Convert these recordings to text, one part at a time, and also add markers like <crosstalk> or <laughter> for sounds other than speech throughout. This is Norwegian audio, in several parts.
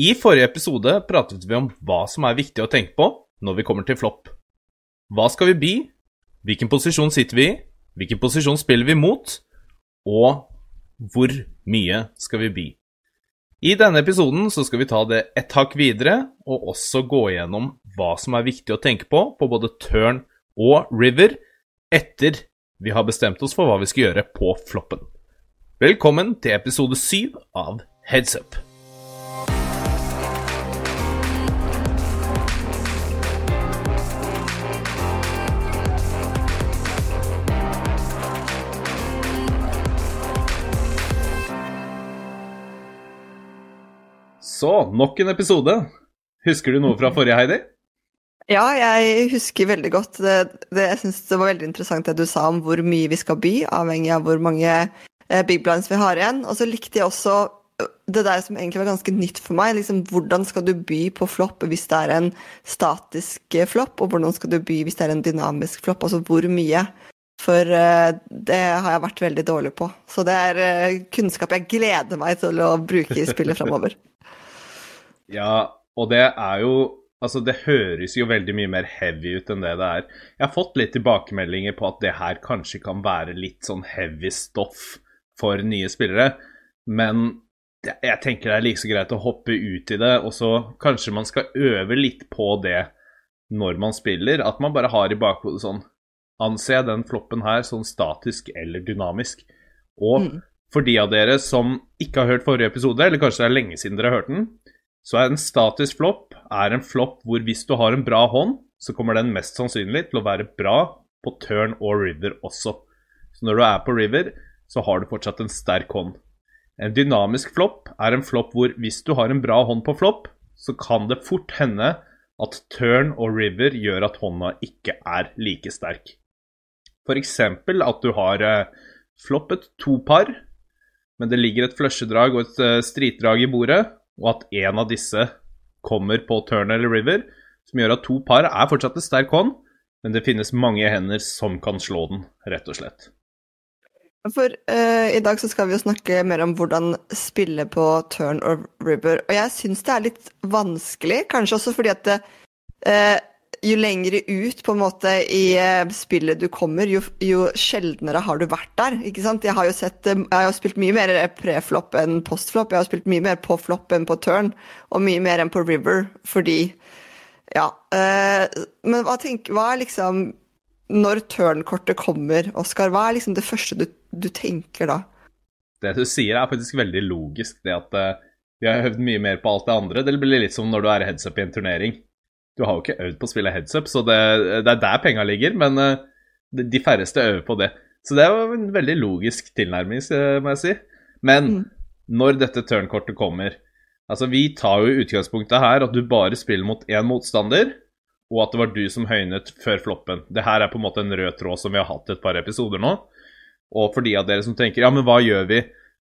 I forrige episode pratet vi om hva som er viktig å tenke på når vi kommer til flopp. Hva skal vi by? Hvilken posisjon sitter vi i? Hvilken posisjon spiller vi mot? Og hvor mye skal vi by? I denne episoden så skal vi ta det ett hakk videre, og også gå gjennom hva som er viktig å tenke på på både turn og river, etter vi har bestemt oss for hva vi skal gjøre på floppen. Velkommen til episode syv av Heads Up. Så, nok en episode. Husker du noe fra forrige, Heidi? Ja, jeg husker veldig godt. Det, det, jeg syns det var veldig interessant det du sa om hvor mye vi skal by, avhengig av hvor mange eh, big blinds vi har igjen. Og så likte jeg også det der som egentlig var ganske nytt for meg. liksom Hvordan skal du by på flopp hvis det er en statisk eh, flopp, og hvordan skal du by hvis det er en dynamisk flopp? Altså hvor mye? For eh, det har jeg vært veldig dårlig på. Så det er eh, kunnskap jeg gleder meg til å bruke i spillet framover. <laughs> Ja, og det er jo Altså, det høres jo veldig mye mer heavy ut enn det det er. Jeg har fått litt tilbakemeldinger på at det her kanskje kan være litt sånn heavy stoff for nye spillere, men jeg tenker det er like så greit å hoppe ut i det, og så kanskje man skal øve litt på det når man spiller. At man bare har i bakhodet sånn Anser jeg den floppen her sånn statisk eller dynamisk? Og mm. for de av dere som ikke har hørt forrige episode, eller kanskje det er lenge siden dere har hørt den, så en statisk flopp er en flopp hvor hvis du har en bra hånd, så kommer den mest sannsynlig til å være bra på turn og river også. Så når du er på river, så har du fortsatt en sterk hånd. En dynamisk flopp er en flopp hvor hvis du har en bra hånd på flopp, så kan det fort hende at turn og river gjør at hånda ikke er like sterk. F.eks. at du har eh, floppet to par, men det ligger et flushedrag og et eh, stritdrag i bordet, og at en av disse kommer på turn eller river, som gjør at to par er fortsatt en sterk hånd, men det finnes mange hender som kan slå den, rett og slett. For uh, i dag så skal vi jo snakke mer om hvordan spille på turn or river. Og jeg syns det er litt vanskelig, kanskje også fordi at det, uh, jo lengre ut på en måte i uh, spillet du kommer, jo, jo, sjeldnere har du vært der. ikke sant? Jeg har jo sett, uh, jeg har spilt mye mer preflopp enn postflopp. Jeg har spilt mye mer på flopp enn på turn, og mye mer enn på river, fordi Ja. Uh, men hva, tenk, hva er liksom Når turnkortet kommer, Oskar, hva er liksom det første du, du, tenker da? Det du sier, er faktisk veldig logisk. Det at vi har øvd mye mer på alt det andre. Det blir litt som når du er heads up i en turnering du har jo ikke øvd på å spille heads up, så det, det er der penga ligger. Men uh, de færreste øver på det. Så det er jo en veldig logisk tilnærming, må jeg si. Men mm. når dette turnkortet kommer Altså, vi tar jo utgangspunktet her at du bare spiller mot én motstander, og at det var du som høynet før floppen. Det her er på en måte en rød tråd som vi har hatt et par episoder nå. Og for de av dere som tenker ja, men hva gjør vi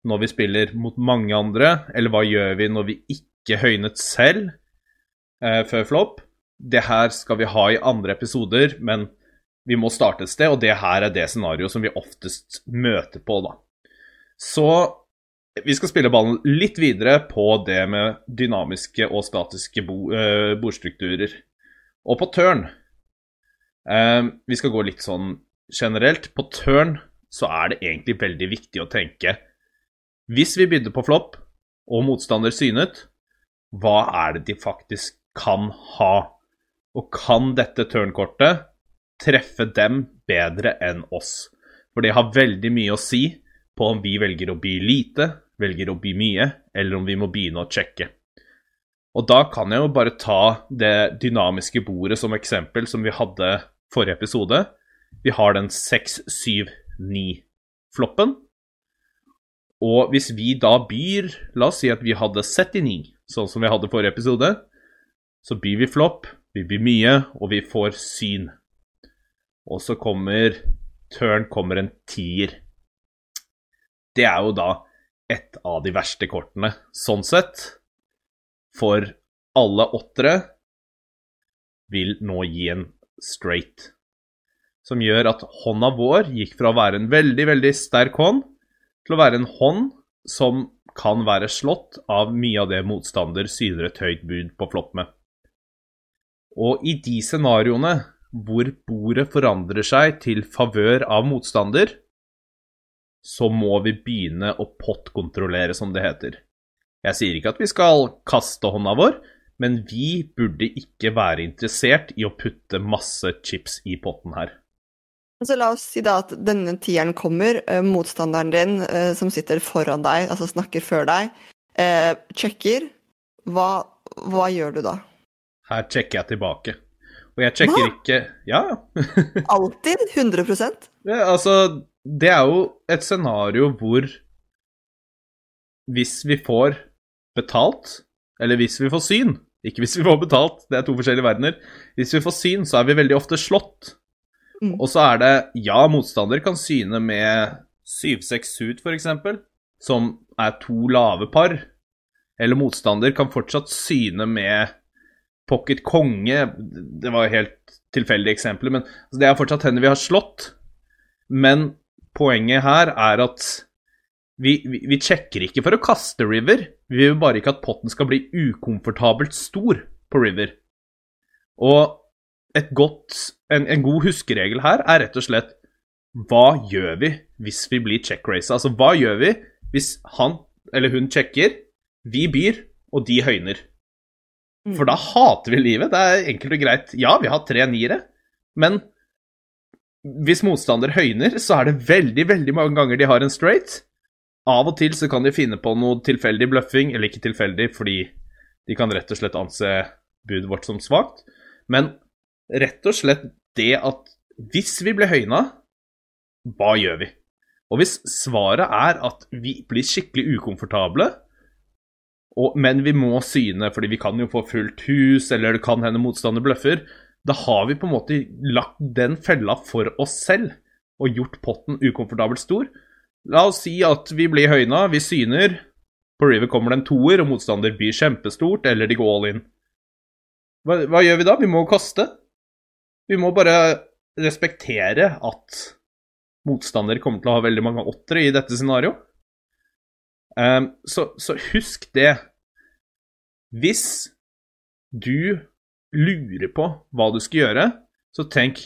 når vi spiller mot mange andre, eller hva gjør vi når vi ikke høynet selv eh, før flopp? Det her skal vi ha i andre episoder, men vi må starte et sted, og det her er det scenarioet som vi oftest møter på, da. Så vi skal spille ballen litt videre på det med dynamiske og statiske bo, uh, bordstrukturer. Og på turn uh, Vi skal gå litt sånn generelt. På turn så er det egentlig veldig viktig å tenke Hvis vi begynner på flopp, og motstander synet, hva er det de faktisk kan ha? Og kan dette turnkortet treffe dem bedre enn oss? For det har veldig mye å si på om vi velger å by lite, velger å by mye, eller om vi må begynne å sjekke. Og da kan jeg jo bare ta det dynamiske bordet som eksempel, som vi hadde forrige episode. Vi har den 6-7-9-floppen. Og hvis vi da byr La oss si at vi hadde 79, sånn som vi hadde forrige episode. Så byr vi flopp, vi blir mye, og vi får syn. Og så kommer Tørn kommer en tier. Det er jo da et av de verste kortene, sånn sett. For alle åttere vil nå gi en straight. Som gjør at hånda vår gikk fra å være en veldig, veldig sterk hånd til å være en hånd som kan være slått av mye av det motstander syner et høyt bud på flopp med. Og i de scenarioene hvor bordet forandrer seg til favør av motstander, så må vi begynne å pottkontrollere, som det heter. Jeg sier ikke at vi skal kaste hånda vår, men vi burde ikke være interessert i å putte masse chips i potten her. Så la oss si da at denne tieren kommer, eh, motstanderen din eh, som sitter foran deg, altså snakker før deg, eh, sjekker. Hva, hva gjør du da? Her trekker jeg tilbake. Og jeg sjekker Hva? ikke Ja, <laughs> Alltid? 100% det, altså Det er jo et scenario hvor hvis vi får betalt, eller hvis vi får syn Ikke hvis vi får betalt, det er to forskjellige verdener. Hvis vi får syn, så er vi veldig ofte slått. Mm. Og så er det Ja, motstander kan syne med 7-6 suit, f.eks., som er to lave par. Eller motstander kan fortsatt syne med pocket konge. Det var helt tilfeldige eksempler, men altså, det er fortsatt hender vi har slått. Men poenget her er at vi, vi, vi sjekker ikke for å kaste River. Vi vil bare ikke at potten skal bli ukomfortabelt stor på River. Og godt, en, en god huskeregel her er rett og slett hva gjør vi hvis vi blir check-race? Altså, hva gjør vi hvis han eller hun sjekker, vi byr, og de høyner? Mm. For da hater vi livet. Det er enkelt og greit. Ja, vi har tre niere, men hvis motstander høyner, så er det veldig, veldig mange ganger de har en straight. Av og til så kan de finne på noe tilfeldig bløffing, eller ikke tilfeldig, fordi de kan rett og slett anse budet vårt som svakt. Men rett og slett det at hvis vi blir høyna, hva gjør vi? Og hvis svaret er at vi blir skikkelig ukomfortable, og, men vi må syne fordi vi kan jo få fullt hus, eller det kan hende motstander bløffer, da har vi på en måte lagt den fella for oss selv og gjort potten ukomfortabelt stor. La oss si at vi blir høyna, vi syner, på River kommer det en toer, og motstander byr kjempestort, eller de går all in. Hva, hva gjør vi da? Vi må kaste. Vi må bare respektere at motstander kommer til å ha veldig mange åttere i dette scenarioet. Um, så, så husk det. Hvis du lurer på hva du skal gjøre, så tenk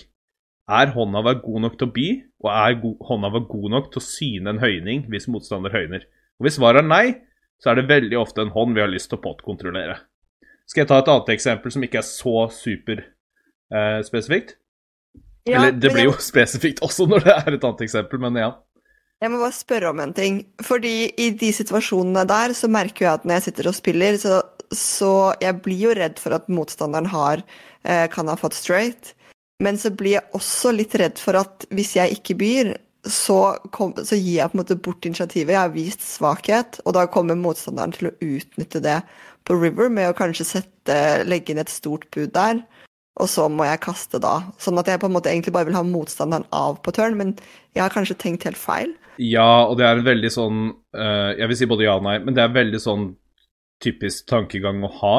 er hånda vår god nok til å by, og er hånda vår god nok til å syne en høyning hvis motstander høyner? Og Hvis svaret er nei, så er det veldig ofte en hånd vi har lyst til å pottkontrollere. Skal jeg ta et annet eksempel som ikke er så superspesifikt? Ja, Eller det blir jeg- jo <laughs> spesifikt også når det er et annet eksempel, men ja. Jeg må bare spørre om en ting. Fordi i de situasjonene der så merker jeg at når jeg sitter og spiller, så, så jeg blir jo redd for at motstanderen har, eh, kan ha fått straight. Men så blir jeg også litt redd for at hvis jeg ikke byr, så, kom, så gir jeg på en måte bort initiativet. Jeg har vist svakhet, og da kommer motstanderen til å utnytte det på River med å kanskje sette, legge inn et stort bud der. Og så må jeg kaste da. Sånn at jeg på en måte egentlig bare vil ha motstanderen av på tørn, men jeg har kanskje tenkt helt feil. Ja, og det er en veldig sånn eh, Jeg vil si både ja og nei, men det er veldig sånn typisk tankegang å ha.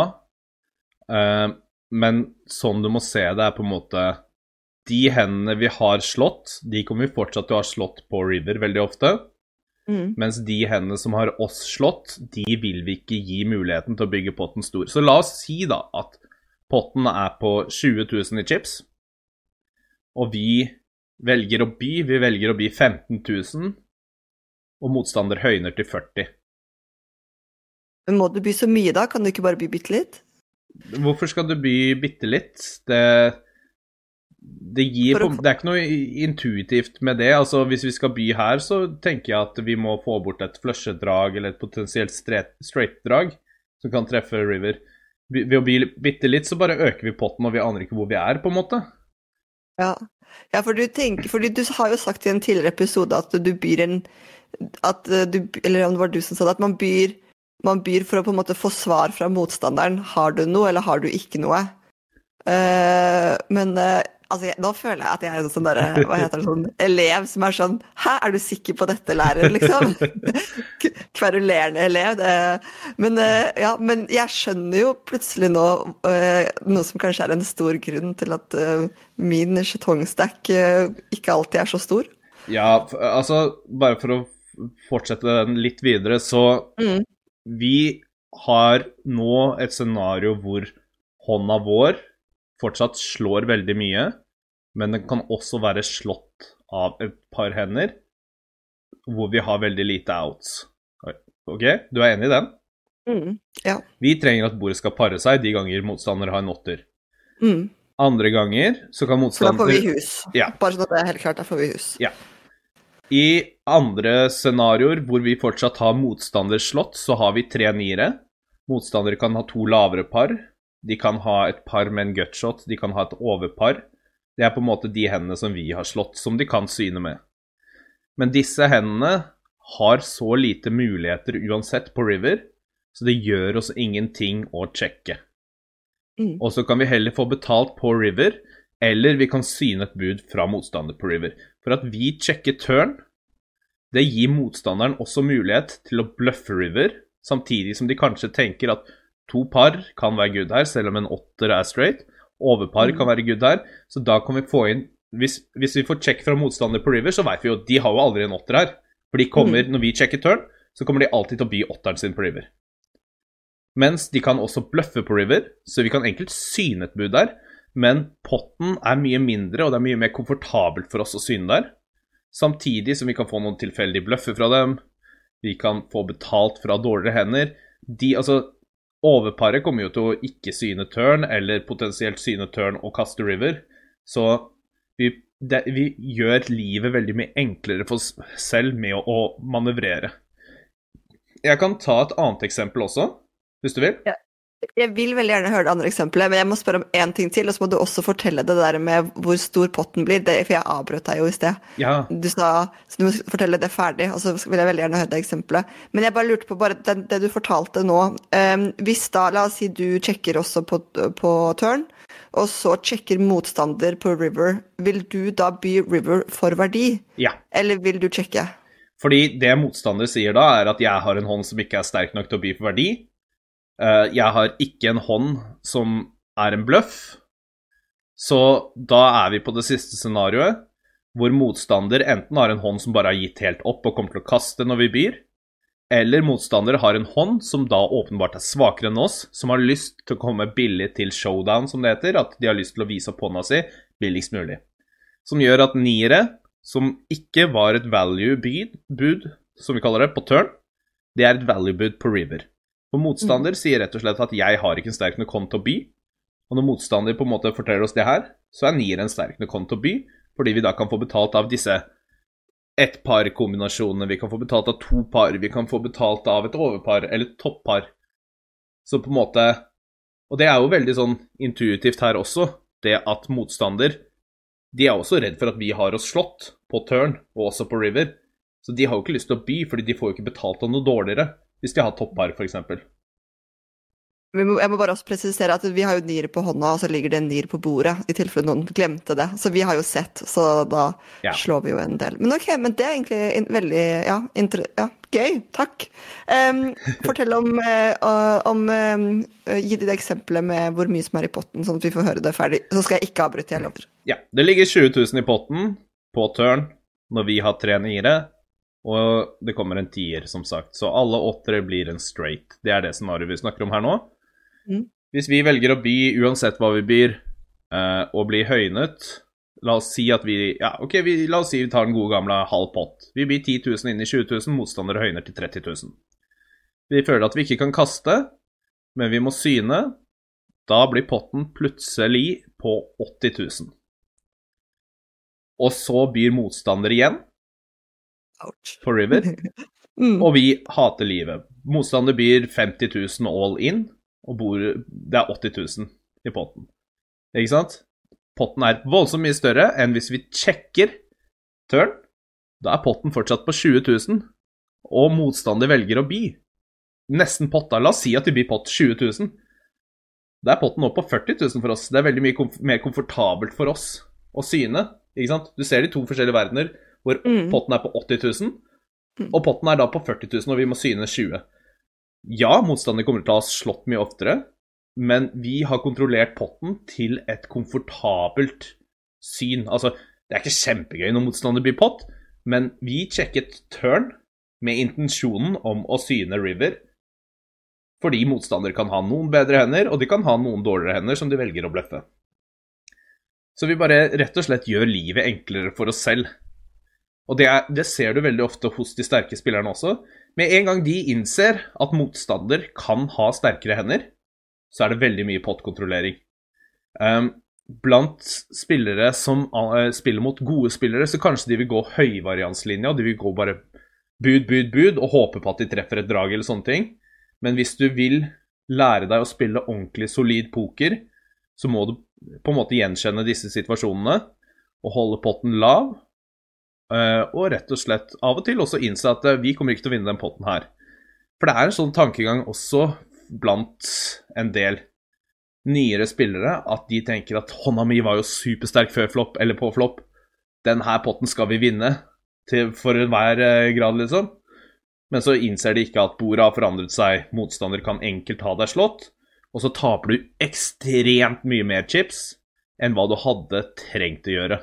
Eh, men sånn du må se det, er på en måte De hendene vi har slått, de kommer vi fortsatt til å ha slått på River veldig ofte. Mm. Mens de hendene som har oss slått, de vil vi ikke gi muligheten til å bygge potten stor. Så la oss si da at potten er på 20 000 i chips, og vi velger å by. Vi velger å by 15 000, og motstander høyner til 40 Men må du by så mye da? Kan du ikke bare by bitte litt? Hvorfor skal du by bitte litt? Det, det gir Det er ikke noe intuitivt med det. Altså, Hvis vi skal by her, så tenker jeg at vi må få bort et flushedrag eller et potensielt straight- straight-drag som kan treffe River. Ved å by bitte litt, så bare øker vi potten, og vi aner ikke hvor vi er, på en måte. Ja. ja, for du tenker Fordi du har jo sagt i en tidligere episode at du byr en at du, Eller om det var du som sa det, at man byr, man byr for å på en måte få svar fra motstanderen. Har du noe, eller har du ikke noe? Uh, men uh, altså, jeg, nå føler jeg at jeg er en sånn derre Hva heter det sånn elev som er sånn Hæ, er du sikker på dette, lærer? Liksom. <laughs> Kverulerende elev. Det, men, uh, ja, men jeg skjønner jo plutselig nå eh, noe som kanskje er en stor grunn til at eh, min skjetongstack eh, ikke alltid er så stor. Ja, altså, bare for å fortsette den litt videre, så Mm. Vi har nå et scenario hvor hånda vår fortsatt slår veldig mye, men den kan også være slått av et par hender hvor vi har veldig lite outs. OK, du er enig i den? Mm. Ja. Vi trenger at bordet skal pare seg de ganger motstander har en åtter. Mm. Andre ganger så kan For da får vi hus. Ja. Bare sånn at det er helt klart, da får vi hus. I andre scenarioer hvor vi fortsatt har motstander slått, så har vi tre niere. Motstandere kan ha to lavere par. De kan ha et par med en gutshot, de kan ha et overpar. Det er på en måte de hendene som vi har slått, som de kan syne med. Men disse hendene har så lite muligheter uansett på River, så det gjør oss ingenting å sjekke. Mm. Og så kan vi heller få betalt på River, eller vi kan syne et bud fra motstander på River. For at vi checker turn, det gir motstanderen også mulighet til å bløffe River, samtidig som de kanskje tenker at to par kan være good her, selv om en åtter er straight. Overpar Mm. kan være good her, så da kan vi få inn Hvis, hvis vi får check fra motstander på River, så vet vi jo at de har jo aldri en åtter her. For de kommer, når vi checker turn, så kommer de alltid til å by åtteren sin på River. Mens de kan også bløffe på River, så vi kan enkelt syne et bud der. Men potten er mye mindre, og det er mye mer komfortabelt for oss å syne der. Samtidig som vi kan få noen tilfeldige bløffer fra dem. Vi kan få betalt fra dårligere hender. De, altså, Overparet kommer jo til å ikke syne tørn, eller potensielt syne tørn og kaste river. Så vi, det, vi gjør livet veldig mye enklere for oss selv med å, å manøvrere. Jeg kan ta et annet eksempel også, hvis du vil. Jeg vil veldig gjerne høre det andre eksempelet, men jeg må spørre om én ting til. Og så må du også fortelle det der med hvor stor potten blir, det, for jeg avbrøt deg jo i sted. Ja, Du sa så du må fortelle det ferdig, og så vil jeg veldig gjerne høre det eksempelet. Men jeg bare lurte på bare det, det du fortalte nå. Um, hvis da, la oss si du sjekker også på, på turn, og så sjekker motstander på river, vil du da by river for verdi? ja. Eller vil du sjekke? Fordi det motstander sier da, er at jeg har en hånd som ikke er sterk nok til å by for verdi. Eh, jeg har ikke en hånd som er en bløff. Så da er vi på det siste scenarioet, hvor motstander enten har en hånd som bare har gitt helt opp og kommer til å kaste når vi byr, eller motstander har en hånd som da åpenbart er svakere enn oss, som har lyst til å komme billig til showdown, som det heter, at de har lyst til å vise opp hånda si billigst mulig. Som gjør at niere, som ikke var et value-bud, bud, som vi kaller det, på turn, det er et value-bud på river. For motstander sier rett og slett at 'jeg har ikke en sterk nok hånd til å by', og når motstander på en måte forteller oss det her, så er nier en sterk nok hånd til å by, fordi vi da kan få betalt av disse ett par-kombinasjonene, vi kan få betalt av to par, vi kan få betalt av et overpar eller et toppar. Så på en måte Og det er jo veldig sånn intuitivt her også, det at motstander De er også redd for at vi har oss slått på turn, og også på river. Så de har jo ikke lyst til å by, fordi de får jo ikke betalt av noe dårligere hvis de har toppar, f.eks. Jeg må bare også presisere at vi har jo nier på hånda, og så ligger det en nier på bordet, i tilfelle noen glemte det. Så vi har jo sett, så da Ja. slår vi jo en del. Men ok, men det er egentlig veldig ja, ja, gøy. Takk. Um, <laughs> fortell om, uh, om eh, Gi de det eksempelet med hvor mye som er i potten, sånn at vi får høre det ferdig. Så skal jeg ikke avbryte, jeg lover. Ja, det ligger 20 000 i potten på tørn når vi har tre niere, og det kommer en tier, som sagt. Så alle åttere blir en straight. Det er det scenarioet vi snakker om her nå. Mm. Hvis vi velger å by uansett hva vi byr, eh, og blir høynet La oss si at vi Ja, OK, vi, la oss si vi tar den gode gamle halv pott. Vi byr 10 000 inn i 20 000, motstandere høyner til 30 000. Vi føler at vi ikke kan kaste, men vi må syne. Da blir potten plutselig på 80 000. Og så byr motstander igjen Ouch. på River, <laughs> Mm. og vi hater livet. Motstander byr 50 000 all in, og bor, det er 80 000 i potten. Ikke sant? Potten er voldsomt mye større enn hvis vi sjekker turn. Da er potten fortsatt på 20 000, og motstander velger å by. Nesten potta. La oss si at de byr pott 20 000. Da er potten opp på 40 000 for oss. Det er veldig mye komf mer komfortabelt for oss å syne. Ikke sant? Du ser de to forskjellige verdener hvor Mm. potten er på 80 000, Mm. og potten er da på 40 000, og vi må syne 20. Ja, motstander kommer til å ha slått mye oftere, men vi har kontrollert potten til et komfortabelt syn. Altså, det er ikke kjempegøy når motstander blir pott, men vi sjekket turn med intensjonen om å syne river. Fordi motstander kan ha noen bedre hender, og de kan ha noen dårligere hender som de velger å bløffe. Så vi bare rett og slett gjør livet enklere for oss selv. Og det, er, det, ser du veldig ofte hos de sterke spillerne også. Med en gang de innser at motstander kan ha sterkere hender, så er det veldig mye pottkontrollering. Um, blant spillere som uh, spiller mot gode spillere, så kanskje de vil gå høyvarianslinja. De vil gå bare bud, bud, bud og håpe på at de treffer et drag eller sånne ting. Men hvis du vil lære deg å spille ordentlig solid poker, så må du på en måte gjenkjenne disse situasjonene og holde potten lav. Eh, og rett og slett av og til også innse at eh, vi kommer ikke til å vinne den potten her. For det er en sånn tankegang også blant en del nyere spillere at de tenker at hånda mi var jo supersterk før flopp eller på flopp. Den her potten skal vi vinne til, for enhver eh, grad, liksom. Men så innser de ikke at bordet har forandret seg, motstander kan enkelt ha deg slått og så taper du ekstremt mye mer chips enn hva du hadde trengt å gjøre.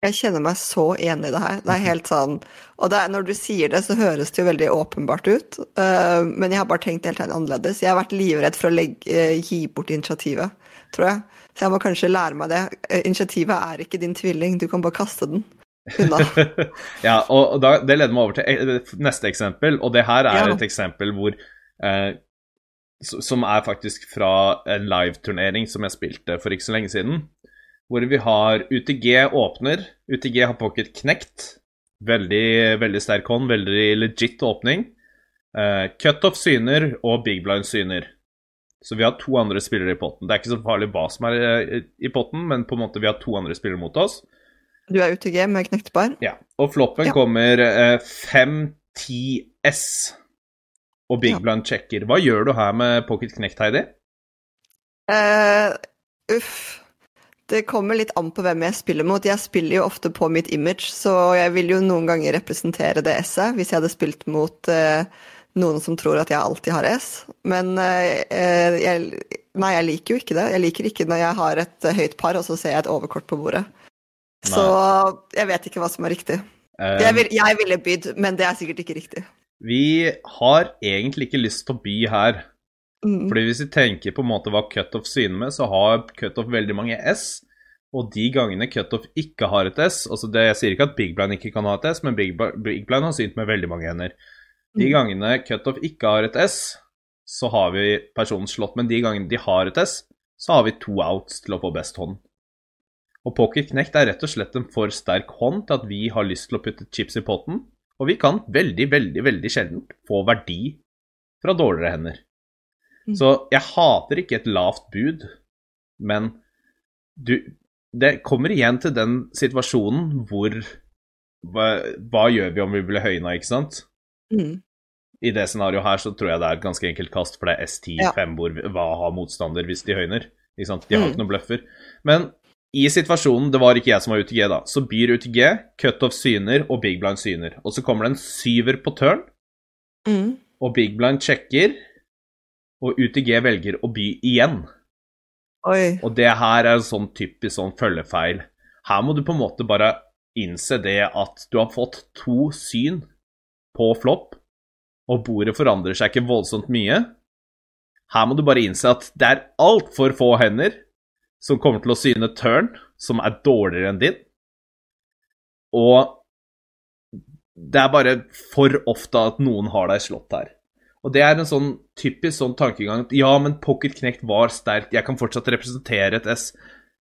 Jeg kjenner meg så enig i det her. Det er helt sånn Og er, når du sier det, så høres det jo veldig åpenbart ut. Uh, men jeg har bare tenkt helt annerledes. Jeg har vært livredd for å legge, uh, gi bort initiativet, tror jeg. Så jeg må kanskje lære meg det. Uh, initiativet er ikke din tvilling, du kan bare kaste den unna. <laughs> ja, og da, det leder meg over til neste eksempel, og det her er ja. et eksempel hvor som er faktisk fra en live-turnering som jeg spilte for ikke så lenge siden. Hvor vi har UTG åpner. UTG har pocket knekt. Veldig, veldig sterk hånd, veldig legit åpning. Uh, Cutoff syner og Big Blind syner. Så vi har to andre spillere i potten. Det er ikke så farlig hva som er eh, i potten, men på en måte vi har to andre spillere mot oss. Du er UTG med knekt bar? Ja. Og floppen ja. kommer uh, eh, 5-10S og Big ja. Blind checker. Hva gjør du her med Pocket knekt, Heidi? Uh, uff. Det kommer litt an på hvem jeg spiller mot. Jeg spiller jo ofte på mitt image, så jeg vil jo noen ganger representere det S-et, hvis jeg hadde spilt mot eh, noen som tror at jeg alltid har S. Men eh, jeg, nei, jeg liker jo ikke det. Jeg liker ikke når jeg har et høyt par, og så ser jeg et overkort på bordet. Nei. Så jeg vet ikke hva som er riktig. Um, jeg, vil, jeg ville bydd, men det er sikkert ikke riktig. Vi har egentlig ikke lyst til å by her. Mm. Fordi hvis vi tenker på en måte hva cutoff syner med, så har cutoff veldig mange S. Og de gangene cutoff ikke har et S altså det, Jeg sier ikke at Big Blind ikke kan ha et S, men Big, Big Blind har synt med veldig mange hender. De mm. gangene cutoff ikke har et S, så har vi personen slått. Men de gangene de har et S, så har vi to outs til å få best hånd. Og Pocket Knect er rett og slett en for sterk hånd til at vi har lyst til å putte chips i potten. Og vi kan veldig, veldig, veldig sjelden få verdi fra dårligere hender. Mm. Så jeg hater ikke et lavt bud, men du Det kommer igjen til den situasjonen hvor hva, hva gjør vi om vi blir høyna, ikke sant? Mm. I det scenarioet her så tror jeg det er et ganske enkelt kast, for det er S10 ja. 5 hvor hva har motstander hvis de høyner? Ikke sant? De har mm. ikke noen bløffer. Men i situasjonen, det var ikke jeg som var UTG, da, så byr UTG, cutoff syner og big blind syner. Og så kommer det en syver på turn, mm. og big blind sjekker, og UTG velger å by igjen. Oi. Og det her er en sånn typisk sånn følgefeil. Her må du på en måte bare innse det at du har fått to syn på flopp, og bordet forandrer seg ikke voldsomt mye. Her må du bare innse at det er altfor få hender som kommer til å syne turn, som er dårligere enn din. Og det er bare for ofte at noen har deg slått her. Og det er en sånn typisk sånn tankegang at ja, men Pocket Knect var sterkt, jeg kan fortsatt representere et S.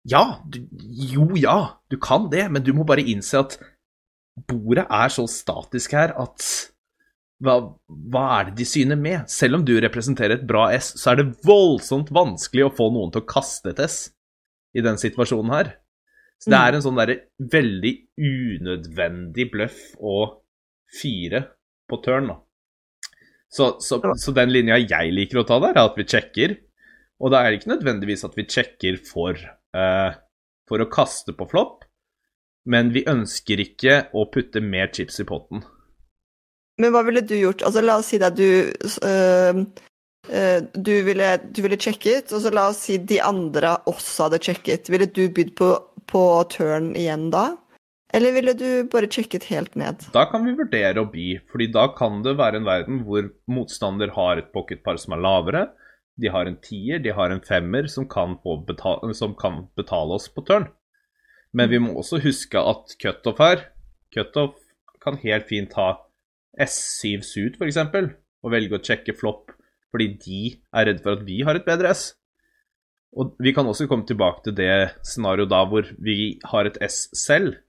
Ja, du, jo ja, du kan det, men du må bare innse at bordet er så statisk her at hva, hva, er det de syner med? Selv om du representerer et bra S, så er det voldsomt vanskelig å få noen til å kaste et S i den situasjonen her. Så det er mm. en sånn derre veldig unødvendig bløff å fire på tørn, da. Så, så, så, den linja jeg liker å ta der, er at vi sjekker. Og da er det ikke nødvendigvis at vi sjekker for, uh, for å kaste på flopp, men vi ønsker ikke å putte mer chips i potten. Men hva ville du gjort? Altså, la oss si at du uh, uh, du ville, du ville og så la oss si de andre også hadde sjekket. Ville du bydd på, på turn igjen da? Eller ville du bare sjekket helt ned? Da kan vi vurdere å by, fordi da kan det være en verden hvor motstander har et pocketpar som er lavere, de har en tier, de har en femmer som kan, betale, som kan betale oss på tørn. Men vi må også huske at cutoff her Cutoff kan helt fint ha S7 suit, f.eks., og velge å sjekke flopp fordi de er redd for at vi har et bedre S. Og vi kan også komme tilbake til det scenarioet da hvor vi har et S selv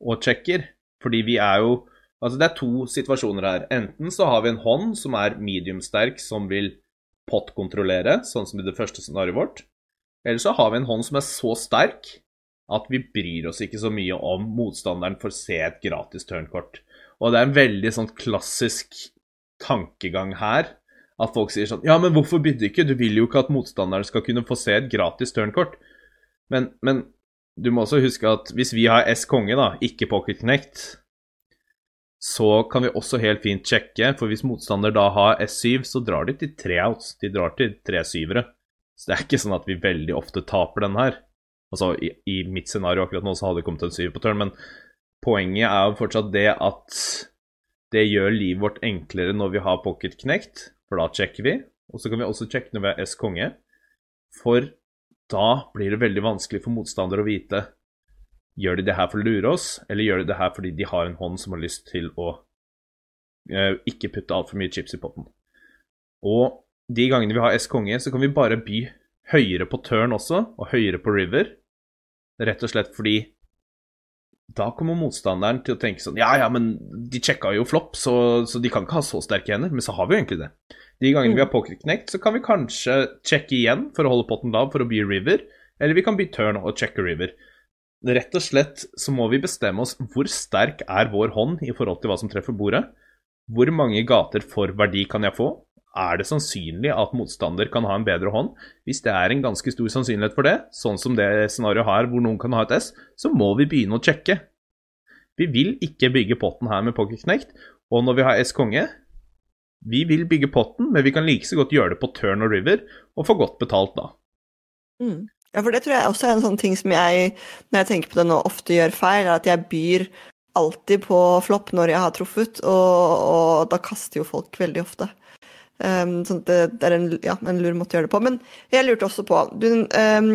og sjekker. Fordi vi er jo Altså, det er to situasjoner her. Enten så har vi en hånd som er medium-sterk, som vil pot-kontrollere, sånn som i det første scenarioet vårt. Eller så har vi en hånd som er så sterk at vi bryr oss ikke så mye om motstanderen får se et gratis turnkort. Og det er en veldig sånn klassisk tankegang her. At folk sier sånn Ja, men hvorfor bydde ikke? Du vil jo ikke at motstanderen skal kunne få se et gratis turnkort. Men, men du må også huske at hvis vi har S konge, da, ikke pocket connect, så kan vi også helt fint sjekke, for hvis motstander da har S7, så drar de til tre outs. De drar til tre syvere. Så det er ikke sånn at vi veldig ofte taper den her. Altså, i, i mitt scenario akkurat nå så hadde det kommet en syver på turn, men poenget er jo fortsatt det at det gjør livet vårt enklere når vi har pocket connect, for da sjekker vi. Og så kan vi også sjekke når vi har S konge. For da blir det veldig vanskelig for motstandere å vite gjør de det her for å lure oss, eller gjør de det her fordi de har en hånd som har lyst til å uh, ikke putte altfor mye chips i potten. Og de gangene vi har S konge, så kan vi bare by høyere på turn også, og høyere på river. Rett og slett fordi da kommer motstanderen til å tenke sånn Ja, ja, men de sjekka jo flopp, så, så, de kan ikke ha så sterke hender. Men så har vi jo egentlig det. De gangene vi har pocketknekt, så kan vi kanskje sjekke igjen for å holde potten lav for å by river, eller vi kan by turn og checke river. Rett og slett så må vi bestemme oss hvor sterk er vår hånd i forhold til hva som treffer bordet. Hvor mange gater for verdi kan jeg få? Er det sannsynlig at motstander kan ha en bedre hånd? Hvis det er en ganske stor sannsynlighet for det, sånn som det scenarioet her hvor noen kan ha et S, så må vi begynne å sjekke. Vi vil ikke bygge potten her med pocketknekt, og når vi har S konge, vi vil bygge potten, men vi kan like så godt gjøre det på turn og river, og få godt betalt da. Mm. Ja, for det tror jeg også er en sånn ting som jeg, når jeg tenker på det nå, ofte gjør feil, er at jeg byr alltid på flopp når jeg har truffet, og, og da kaster jo folk veldig ofte. Um, sånn det, det, er en, ja, en, lur måte å gjøre det på. Men jeg lurte også på Du, um,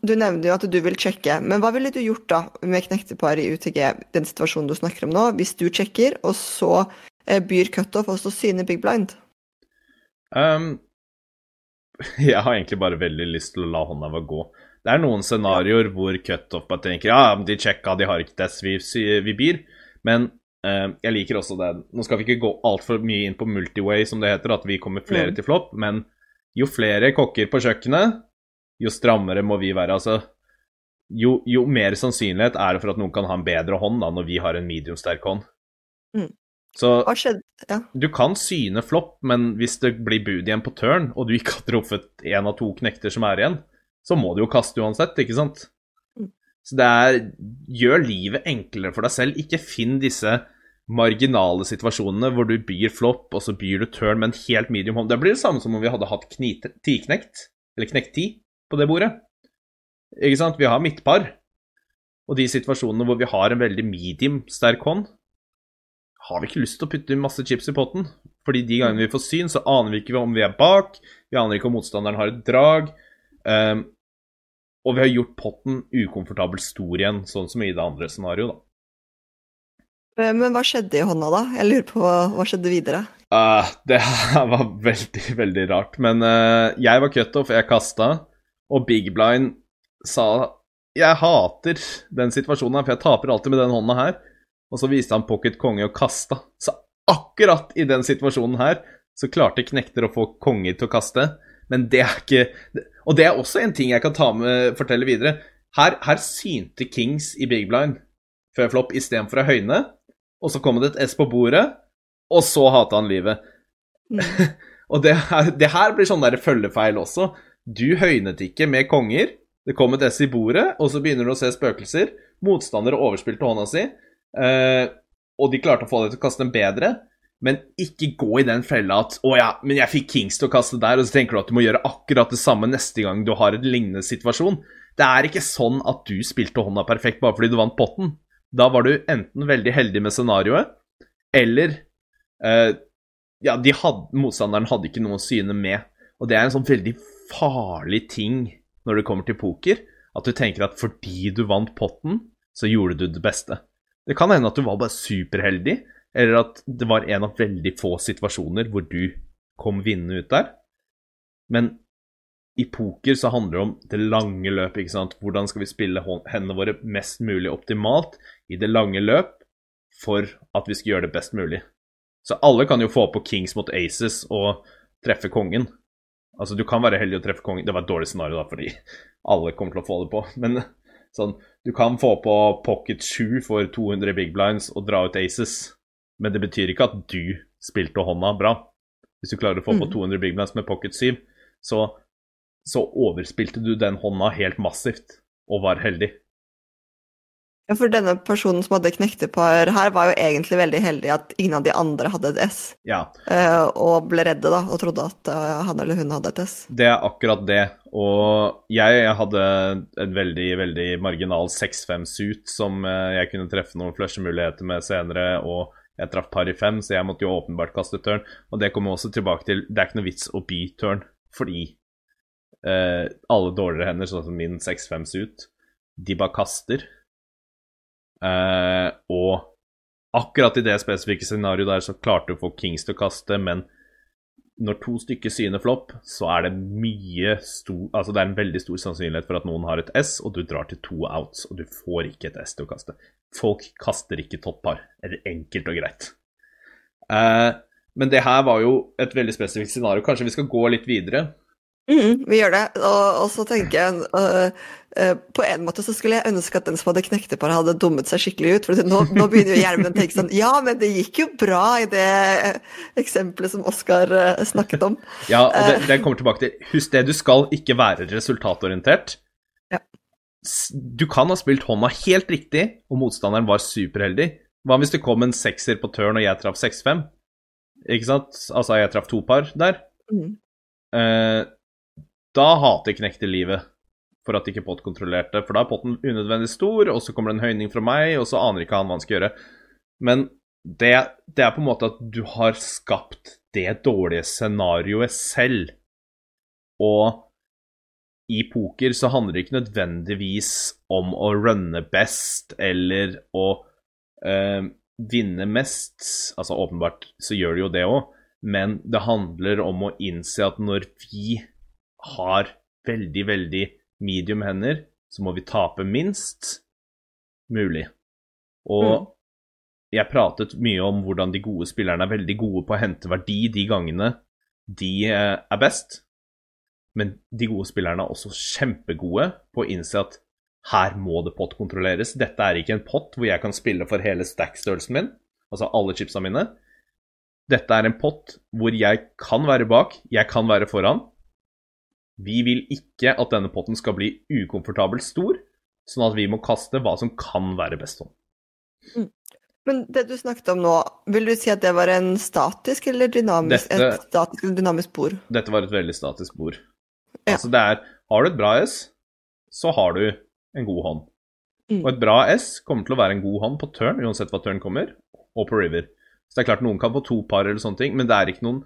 du nevner jo at du vil sjekke, men hva ville du gjort da med knektepar i UTG, den situasjonen du snakker om nå, hvis du sjekker, og så byr cutoff også sine big blind? Um, <laughs> jeg har egentlig bare veldig lyst til å la hånda gå. Det er noen scenarioer hvor cutoff bare tenker ja, de sjekka, de har ikke test, vi, vi byr. Men uh, jeg liker også det. Nå skal vi ikke gå altfor mye inn på multiway, som det heter, at vi kommer flere mm. til flopp, men jo flere kokker på kjøkkenet, jo strammere må vi være. Altså, jo, jo, mer sannsynlighet er det for at noen kan ha en bedre hånd da, når vi har en medium-sterk hånd. Mm. Så ja. du kan syne flopp, men hvis det blir bud igjen på turn, og du ikke har truffet en av to knekter som er igjen, så må du jo kaste uansett, ikke sant? Mm. Så det er Gjør livet enklere for deg selv. Ikke finn disse marginale situasjonene hvor du byr flopp, og så byr du turn med en helt medium hånd. Det blir det samme som om vi hadde hatt tiknekt, eller knekt ti, på det bordet. Ikke sant? Vi har midtpar. Og de situasjonene hvor vi har en veldig medium sterk hånd, har vi ikke lyst til å putte masse chips i potten. Fordi de gangene vi får syn, så aner vi ikke om vi er bak, vi aner ikke om motstanderen har et drag. Um, og vi har gjort potten ukomfortabelt stor igjen, sånn som i det andre scenarioet, da. Eh, men hva skjedde i hånda, da? Jeg lurer på hva skjedde videre? Uh, <laughs> det var veldig, veldig rart. Men uh, jeg var cutoff, jeg kasta, og Big Blind sa jeg hater den situasjonen her, for jeg taper alltid med den hånda her. Og så viste han pocket konge og kasta. Så akkurat i den situasjonen her så klarte knekter å få konge til å kaste. Men det er ikke Og det er også en ting jeg kan ta med, fortelle videre. Her, her synte Kings i Big Blind før flopp istedenfor å høyne. Og så kom det et S på bordet, og så hata han livet. Mm. <laughs> og det her, det her, blir sånn der følgefeil også. Du høynet ikke med konger. Det kom et S i bordet, og så begynner du å se spøkelser. Motstander overspilte hånda si. Uh, og de klarte å få deg til å kaste den bedre, men ikke gå i den fella at 'Å ja, men jeg fikk Kings til å kaste der', og så tenker du at du må gjøre akkurat det samme neste gang du har en lignende situasjon. Det er ikke sånn at du spilte hånda perfekt bare fordi du vant potten. Da var du enten veldig heldig med scenarioet, eller eh, Ja, de had, motstanderen hadde ikke noe å syne med. Og det er en sånn veldig farlig ting når det kommer til poker. At du tenker at fordi du vant potten, så gjorde du det beste. Det kan hende at du var bare superheldig, eller at det var en av veldig få situasjoner hvor du kom vinnende ut der. Men i poker så handler det om det lange løpet. ikke sant? Hvordan skal vi spille hendene våre mest mulig optimalt i det lange løp for at vi skal gjøre det best mulig. Så alle kan jo få på kings mot aces og treffe kongen. Altså, du kan være heldig å treffe kongen. Det var et dårlig scenario, da, fordi alle kommer til å få det på. Men sånn, du kan få på pocket 7 for 200 big blinds og dra ut aces. Men det betyr ikke at du spilte hånda bra. Hvis du klarer å få på 200 mm. big blinds med pocket 7, så så overspilte du den hånda helt massivt, og var heldig. Ja, for denne personen som hadde knektepar her, var jo egentlig veldig heldig at ingen av de andre hadde et S. Ja. Uh, og ble redde, da, og trodde at uh, han eller hun hadde et S. Det er akkurat det. Og jeg, jeg hadde en veldig, veldig marginal 6-5-suit som uh, jeg kunne treffe noen flushemuligheter med senere, og jeg traff par i fem, så jeg måtte jo åpenbart kaste turn. Og det kommer også tilbake til Det er ikke noe vits å be turn, fordi eh, alle dårligere hender, sånn som min 6-5 suit, de bare kaster. Uh, og akkurat i det spesifikke scenarioet der så klarte du å få Kings til å kaste, men når to stykker syner flopp, så er det mye stor Altså det er en veldig stor sannsynlighet for at noen har et S, og du drar til to outs, og du får ikke et S til å kaste. Folk kaster ikke toppar. Eller enkelt og greit. Eh, men det her var jo et veldig spesifikt scenario. Kanskje vi skal gå litt videre. Mm, vi gjør det. Og, og så tenker jeg uh, uh, På en måte så skulle jeg ønske at den som hadde knektepar, hadde dummet seg skikkelig ut. For nå, nå begynner jo Gjermund å tenke sånn Ja, men det gikk jo bra i det uh, eksempelet som Oskar snakket om. Ja, og det, det kommer tilbake til Husk det, du skal ikke være resultatorientert. Ja. Du kan ha spilt hånda helt riktig, og motstanderen var superheldig. Hva hvis det kom en sekser på turn, og jeg traff 6-5? Ikke sant? Altså, jeg traff to par der. Mm. Da hater knekte livet for at ikke Pott kontrollerte, for da er potten unødvendig stor, og så kommer det en høyning fra meg, og så aner ikke han hva han skal gjøre. Men det, det er på en måte at du har skapt det dårlige scenarioet selv. Og i poker så handler det ikke nødvendigvis om å runne best eller å øh, vinne mest. Altså åpenbart så gjør det jo det òg, men det handler om å innse at når vi har veldig, veldig medium hender, så må vi tape minst mulig. Og mm. jeg pratet mye om hvordan de gode spillerne er veldig gode på å hente verdi de gangene de eh, er best. Men de gode spillerne er også kjempegode på å innse at her må det pott-kontrolleres. Dette er ikke en pott hvor jeg kan spille for hele stack-størrelsen min, altså alle chipsa mine. Dette er en pott hvor jeg kan være bak, jeg kan være foran, vi vil ikke at denne potten skal bli ukomfortabelt stor, sånn at vi må kaste hva som kan være best hånd. Mm. Men det du snakket om nå, vil du si at det var en statisk eller dynamisk, dette, et statisk eller dynamisk bord? Dette var et veldig statisk bord. Ja. Altså det er Har du et bra S, så har du en god hånd. Mm. Og et bra S kommer til å være en god hånd på turn, uansett hva turn kommer, og på river. Så det er klart noen kan få to par eller sånne ting, men det er ikke noen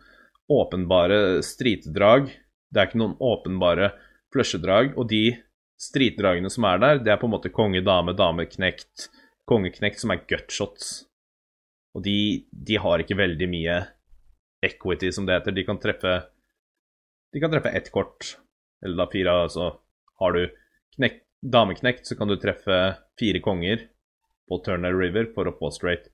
åpenbare stritedrag det er ikke noen åpenbare flushedrag. Og de stritdragene som er der, det er på en måte konge, dame, dame, knekt, kongeknekt, som er gutshots. Og de, de, har ikke veldig mye equity, som det heter. De kan treffe De kan treffe ett kort, eller da fire, altså har du knekt, dameknekt, så kan du treffe fire konger på Turner River for å få straight.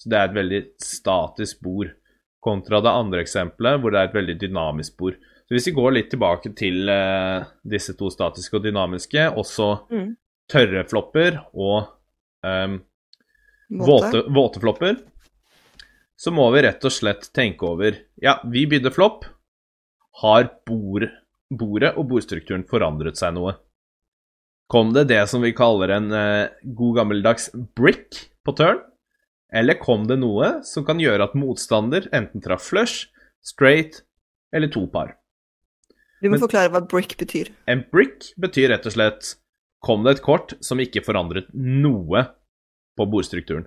Så det er et veldig statisk bord, kontra det andre eksempelet, hvor det er et veldig dynamisk bord. Hvis vi går litt tilbake til uh, disse to statiske og dynamiske, også mm. tørre flopper og um, våte. våte flopper, så må vi rett og slett tenke over Ja, vi bydde flopp. Har bord, bordet og bordstrukturen forandret seg noe? Kom det det som vi kaller en uh, god gammeldags brick på turn? Eller kom det noe som kan gjøre at motstander enten traff flush, straight eller to par? Du må Men, forklare hva brick betyr. En brick betyr rett og slett Kom det et kort som ikke forandret noe på bordstrukturen.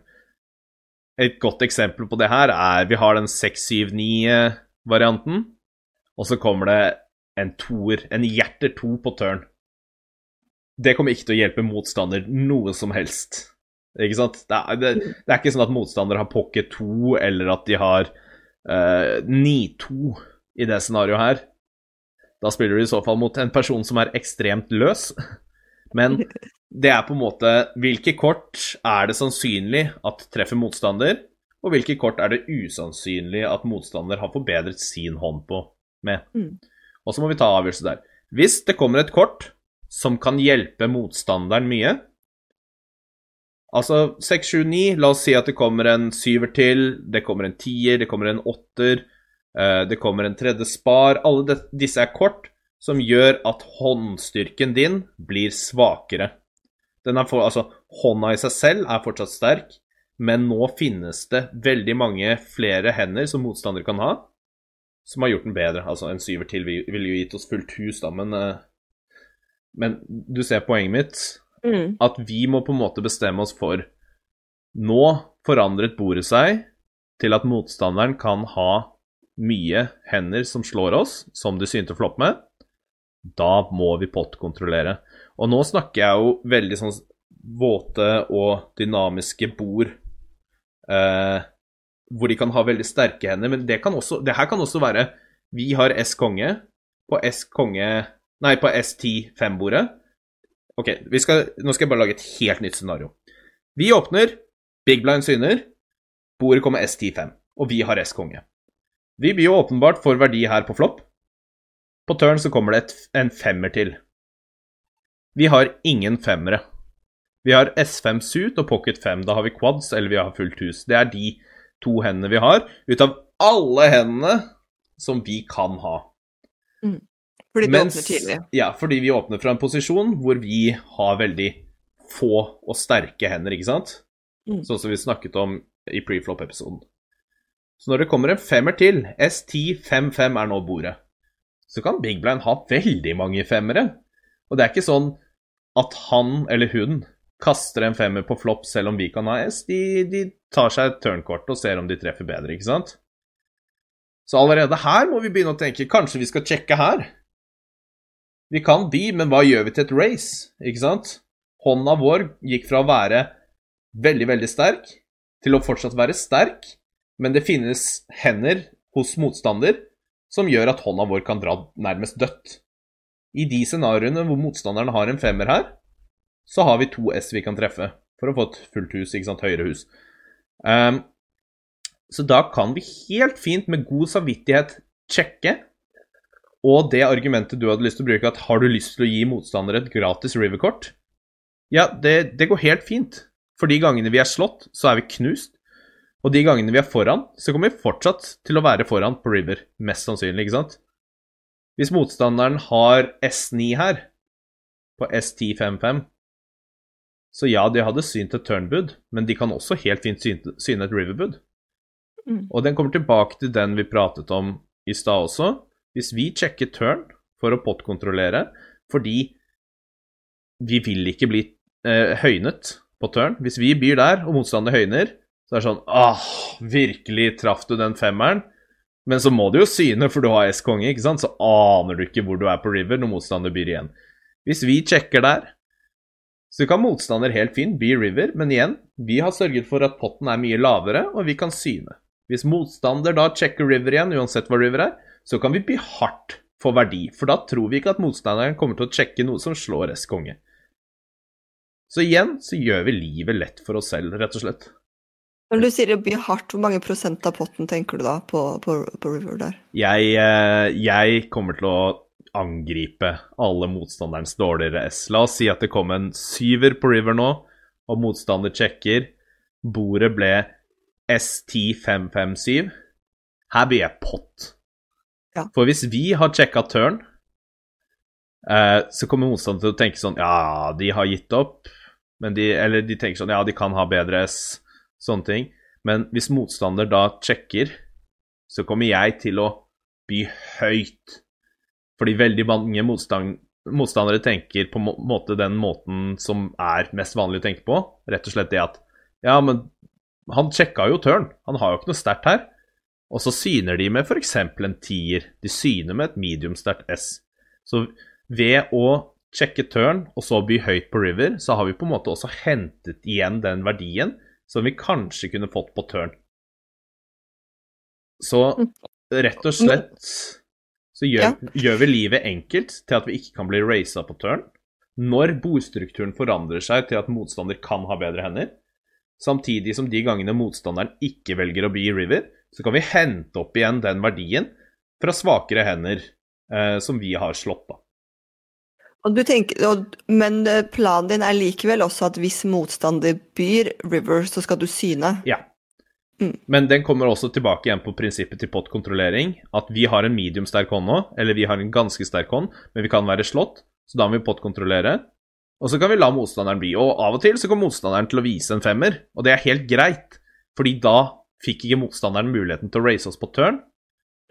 Et godt eksempel på det her er vi har den 6-7-9-varianten, og så kommer det en toer, en hjerter to på turn. Det kommer ikke til å hjelpe motstander noe som helst. Ikke sant? Det er, det, det er ikke sånn at motstander har pocket 2, eller at de har uh, 9-2 i det scenarioet her. Da spiller du i så fall mot en person som er ekstremt løs. Men det er på en måte Hvilke kort er det sannsynlig at treffer motstander, og hvilke kort er det usannsynlig at motstander har forbedret sin hånd på med? Mm. Og så må vi ta avgjørelse der. Hvis det kommer et kort som kan hjelpe motstanderen mye Altså 6, 7, 9, la oss si at det kommer en syver til, det kommer en tier, det kommer en åtter, det kommer en tredje spar. Alle disse er kort som gjør at håndstyrken din blir svakere. For, altså, hånda i seg selv er fortsatt sterk, men nå finnes det veldig mange flere hender som motstandere kan ha, som har gjort den bedre. Altså, en syver til ville jo gitt oss fullt hus, da, men, uh, men du ser poenget mitt. Mm. At vi må på en måte bestemme oss for Nå forandret bordet seg til at motstanderen kan ha mye hender som slår oss, som de synte flopp med. Da må vi pottkontrollere. Og nå snakker jeg jo veldig sånn våte og dynamiske bord eh, hvor de kan ha veldig sterke hender, men det, kan også, det her kan også være Vi har S konge på S konge Nei, på S10 5-bordet. Ok, skal, nå skal jeg bare lage et helt nytt scenario. Vi åpner, Big Blind syner, bordet kommer S10-5, og vi har S-konge. Vi blir jo åpenbart for verdi her på flopp. På turn så kommer det et, en femmer til. Vi har ingen femmere. Vi har S5 suit og pocket 5. Da har vi quads eller vi har fullt hus. Det er de to hendene vi har, ut av alle hendene som vi kan ha. Mm. Fordi du åpner tidlig. Ja, fordi vi åpner fra en posisjon hvor vi har veldig få og sterke hender, ikke sant? Mm. Sånn som vi snakket om i preflop-episoden. Så når det kommer en femmer til, S10-5-5 er nå bordet, så kan Big Blind ha veldig mange femmere. Og det er ikke sånn at han eller hun kaster en femmer på flopp selv om vi kan ha S. De, de tar seg et turnkort og ser om de treffer bedre, ikke sant? Så allerede her må vi begynne å tenke kanskje vi skal sjekke her. Vi kan de, men hva gjør vi til et race? Ikke sant? Hånda vår gikk fra å være veldig, veldig sterk til å fortsatt være sterk, men det finnes hender hos motstander som gjør at hånda vår kan dra nærmest dødt. I de scenarioene hvor motstanderen har en femmer her, så har vi to S vi kan treffe for å få et fullt hus, ikke sant, høyere hus. Um, så da kan vi helt fint med god samvittighet sjekke og det argumentet du hadde lyst til å bruke, at har du lyst til å gi motstandere et gratis riverkort? Ja, det, det, går helt fint. For de gangene vi er slått, så er vi knust. Og de gangene vi er foran, så kommer vi fortsatt til å være foran på river. Mest sannsynlig, ikke sant? Hvis motstanderen har S9 her, på S1055, så ja, de hadde synt et turnbud, men de kan også helt fint syne et riverbud. Mm. Og den kommer tilbake til den vi pratet om i stad også, hvis vi sjekker turn for å pottkontrollere fordi vi vil ikke bli eh, høynet på turn Hvis vi byr der, og motstander høyner, så det er sånn Åh, virkelig traff du den femmeren? Men så må du jo syne, for du har S-konge, ikke sant? Så aner du ikke hvor du er på river når motstander byr igjen. Hvis vi sjekker der, så kan motstander helt fint be river, men igjen, vi har sørget for at potten er mye lavere, og vi kan syne. Hvis motstander da sjekker river igjen, uansett hva river er, så kan vi by hardt for verdi, for da tror vi ikke at motstanderen kommer til å sjekke noe som slår S-konge. Så igjen så gjør vi livet lett for oss selv, rett og slett. Når du sier det blir hardt, hvor mange prosent av potten tenker du da på, på, på River der? Jeg, eh, jeg, kommer til å angripe alle motstanderens dårligere S. La oss si at det kom en syver på River nå, og motstander sjekker. Bordet ble S10557. Her blir jeg pott. Ja. For hvis vi har sjekka turn, eh, så kommer motstanderen til å tenke sånn Ja, de har gitt opp. Men de, eller de tenker sånn Ja, de kan ha bedre S. Sånne ting. Men hvis motstander da sjekker, så kommer jeg til å by høyt. Fordi veldig mange motstand, motstandere tenker på må måte den måten som er mest vanlig å tenke på. Rett og slett det at Ja, men han sjekka jo tørn. Han har jo ikke noe sterkt her. Og så syner de med f.eks. en tier. De syner med et medium sterkt S. Så ved å sjekke tørn og så by høyt på river, så har vi på en måte også hentet igjen den verdien som vi kanskje kunne fått på tørn. Så rett og slett så gjør, Ja. gjør vi livet enkelt til at vi ikke kan bli raisa på tørn. Når bordstrukturen forandrer seg til at motstander kan ha bedre hender, samtidig som de gangene motstanderen ikke velger å bli river, så kan vi hente opp igjen den verdien fra svakere hender eh, som vi har slått, da. Tenker, men eh, planen din er likevel også at hvis motstander byr river, så skal du syne. Ja. Mm. Men den kommer også tilbake igjen på prinsippet til pottkontrollering. At vi har en medium sterk hånd nå, eller vi har en ganske sterk hånd, men vi kan være slått, så da må vi pottkontrollere. Og så kan vi la motstanderen bli. Og av og til så kommer motstanderen til å vise en femmer, og det er helt greit, fordi da fikk ikke motstanderen muligheten til å race oss på turn,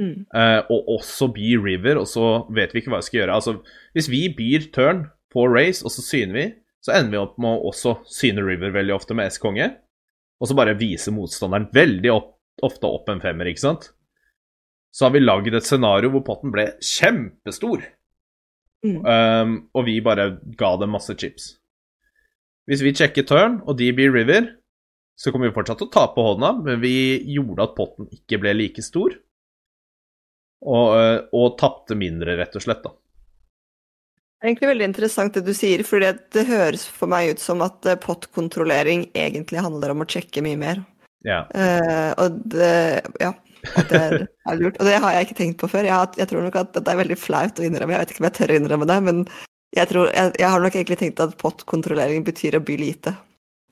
Mm. eh, og også by river, og så vet vi ikke hva vi skal gjøre. Altså, hvis vi byr turn på race, og så syner vi, så ender vi opp med å også syne river veldig ofte med S-konge, og så bare vise motstanderen veldig opp, ofte opp en femmer, ikke sant? Så har vi lagd et scenario hvor potten ble kjempestor, Mm. um, og vi bare ga dem masse chips. Hvis vi sjekker turn, og de blir river, så kommer vi fortsatt til å tape hånda, men vi gjorde at potten ikke ble like stor. Og, øh, og tapte mindre, rett og slett, da. Egentlig veldig interessant det du sier, for det høres for meg ut som at eh, pottkontrollering egentlig handler om å sjekke mye mer. Ja. Uh, og det, ja, det er, <laughs> er lurt. Og det har jeg ikke tenkt på før. Jeg, har, jeg tror nok at det er veldig flaut å innrømme. Jeg vet ikke om jeg tør å innrømme det, men jeg, tror, jeg, jeg har nok egentlig tenkt at pottkontrollering betyr å by lite.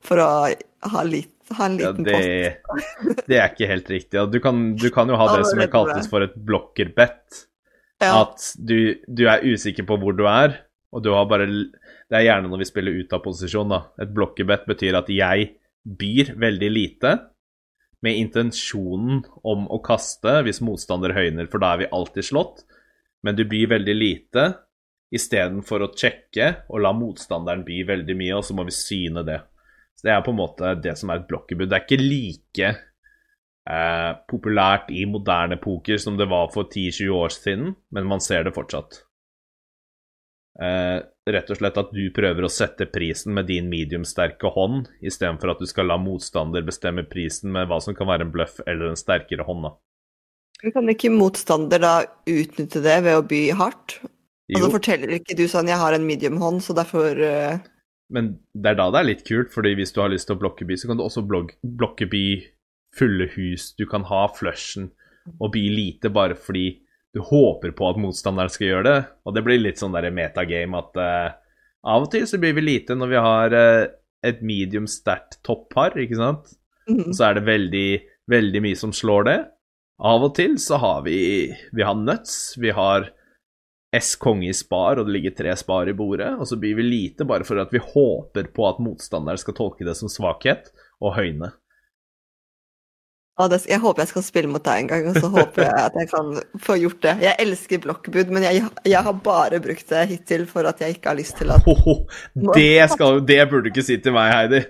For å ha, lit, ha en ja det, post. det er ikke helt riktig. Du, kan, du kan jo ha det som jeg. kaltes for et blokkerbett. Ja. At du, du er usikker på hvor du er, og du har bare Det er gjerne når vi spiller ut av posisjon, da. Et blokkerbett betyr at jeg byr veldig lite, med intensjonen om å kaste hvis motstander høyner, for da er vi alltid slått. Men du byr veldig lite istedenfor å sjekke og la motstanderen by veldig mye, og så må vi syne det. Så Det er på en måte det som er et blokkerbud. Det er ikke like eh, populært i moderne poker som det var for 10-20 år siden, men man ser det fortsatt. Eh, rett og slett at du prøver å sette prisen med din mediumsterke hånd, istedenfor at du skal la motstander bestemme prisen med hva som kan være en bløff eller en sterkere hånd. da. Kan ikke motstander da utnytte det ved å by hardt? Og så Jo, forteller ikke du sånn 'jeg har en medium-hånd, så derfor eh, men det er da det er litt kult, fordi hvis du har lyst til å blokke by, så kan du også blog- blokkeby fulle hus. Du kan ha flushen og by lite bare fordi du håper på at motstanderen skal gjøre det. Og det blir litt sånn der metagame at uh, av og til så blir vi lite når vi har uh, et medium sterkt toppar, ikke sant? mhm. Og så er det veldig, veldig mye som slår det. Av og til så har vi Vi har nuts, vi har S konge i spar, og det ligger tre spar i bordet. Og så blir vi lite bare for at vi håper på at motstanderen skal tolke det som svakhet og høyne. Jeg håper jeg skal spille mot deg en gang, og så håper jeg at jeg kan få gjort det. Jeg elsker blokkbud, men jeg, jeg har bare brukt det hittil for at jeg ikke har lyst til at oh, det, skal, det burde du ikke si til meg, Heidi.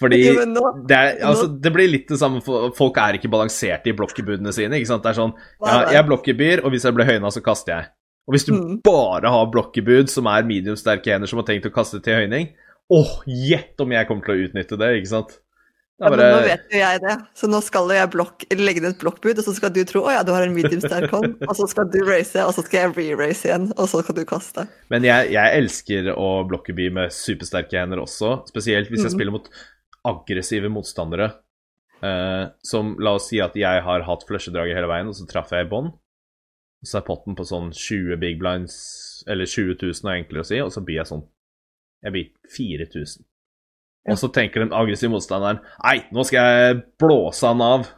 Fordi nå- det, er, altså, det blir litt det samme Folk er ikke balanserte i blokkebudene sine. ikke sant? Det er sånn ja, Jeg blokkebyr, og hvis jeg blir høyna, så kaster jeg. Og hvis du Mm. bare har blokkebud som er mediumsterke hender som har tenkt å kaste til høyning Åh, gjett om jeg kommer til å utnytte det, ikke sant? Det ja, er men Nå vet jo jeg det, så nå skal jeg blokk, legge ned et blokkbud, og så skal du tro å ja, du har en mediumsterk hånd, <laughs> og så skal du race, og så skal jeg re-race igjen, og så kan du kaste. Men jeg, jeg elsker å blokkeby med supersterke hender også, spesielt hvis jeg mm. spiller mot aggressive motstandere. Uh, som la oss si at jeg har hatt flushedraget hele veien, og så traff jeg i bånn. Og så er potten på sånn 20 big blinds, eller 20 000 er enklere å si, og så blir jeg sånn Jeg blir 4000. Ja. Og så tenker den aggressive motstanderen Nei, nå skal jeg blåse han av.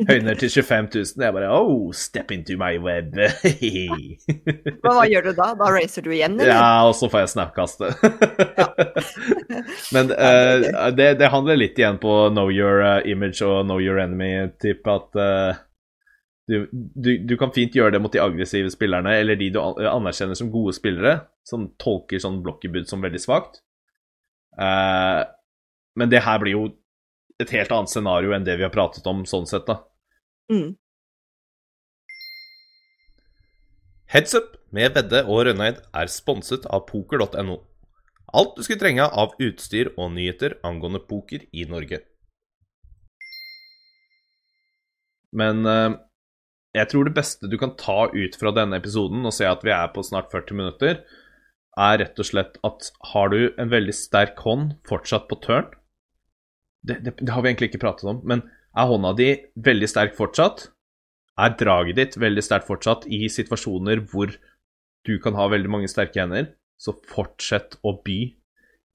Høyner til 25 000. Jeg bare Oh, step into my web. <laughs> Men hva gjør du da? Da racer du igjen, eller? Ja, og så får jeg snapkaste. <laughs> Men uh, det, det handler litt igjen på know your eh, image og know your enemy-type. At eh, du, du, du kan fint gjøre det mot de aggressive spillerne, eller de du anerkjenner som gode spillere, som tolker sånn blokkebud som veldig svakt. Uh, men det her blir jo et helt annet scenario enn det vi har pratet om sånn sett, da. Mm. Heads Up med Vedde og Rønneid er sponset av poker.no. Alt du skulle trenge av utstyr og nyheter angående poker i Norge. Men eh, jeg tror det beste du kan ta ut fra denne episoden, og se at vi er på snart 40 minutter, er rett og slett at har du en veldig sterk hånd fortsatt på turn det, det, det har vi egentlig ikke pratet om, men er hånda di veldig sterk fortsatt? Er draget ditt veldig sterkt fortsatt i situasjoner hvor du kan ha veldig mange sterke hender? Så fortsett å by.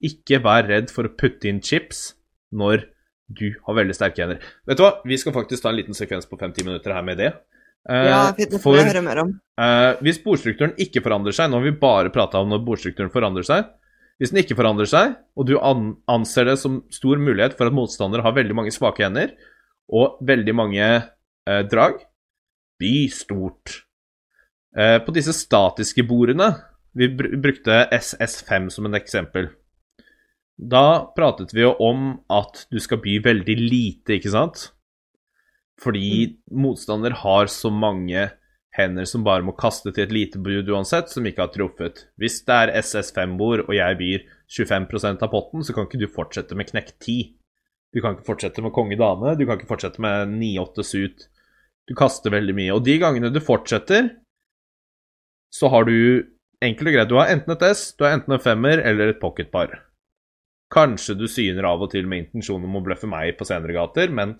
Ikke vær redd for å putte inn chips når du har veldig sterke hender. Vet du hva, vi skal faktisk ta en liten sekvens på fem-ti minutter her med det. Ja, det får jeg høre mer om. Uh, hvis bordstrukturen ikke forandrer seg Nå har vi bare prata om når bordstrukturen forandrer seg. Hvis den ikke forandrer seg, og du anser det som stor mulighet for at motstandere har veldig mange svake hender og veldig mange uh, drag, by stort. på disse statiske bordene Vi br brukte SS5 som en eksempel. Da pratet vi jo om at du skal by veldig lite, ikke sant? Fordi mm. motstander har så mange hender som bare må kaste til et lite bud uansett, som ikke har truffet. Hvis det er SS5-bord og jeg byr 25% av potten, så kan ikke du fortsette med knekk 10. Du kan ikke fortsette med konge dame, du kan ikke fortsette med 9-8 suit. Du kaster veldig mye. Og de gangene du fortsetter, så har du enkelt og greit Du har enten et S, du har enten en femmer eller et pocketpar. Kanskje du syner av og til med intensjon om å bløffe meg på senere gater, men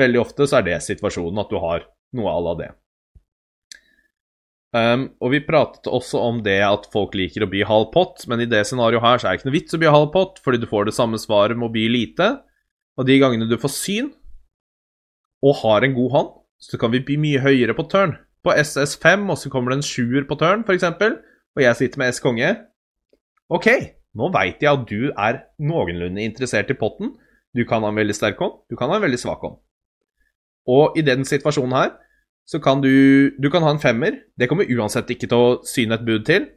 Veldig ofte så er det situasjonen, at du har noe à la det. Um, og vi pratet også om det at folk liker å by halv pott, men i det scenarioet her så er det ikke noe vits å by halv pott, fordi du får det samme svaret med å by lite. Og de gangene du får syn, og har en god hånd, så kan vi by mye høyere på turn. På SS5, og så kommer det en sjuer på turn, f.eks., og jeg sitter med S konge. OK, nå veit jeg at du er noenlunde interessert i potten. Du kan ha en veldig sterk hånd, du kan ha en veldig svak hånd. Og i den situasjonen her så kan du Du kan ha en femmer. Det kommer uansett ikke til å syne et bud til.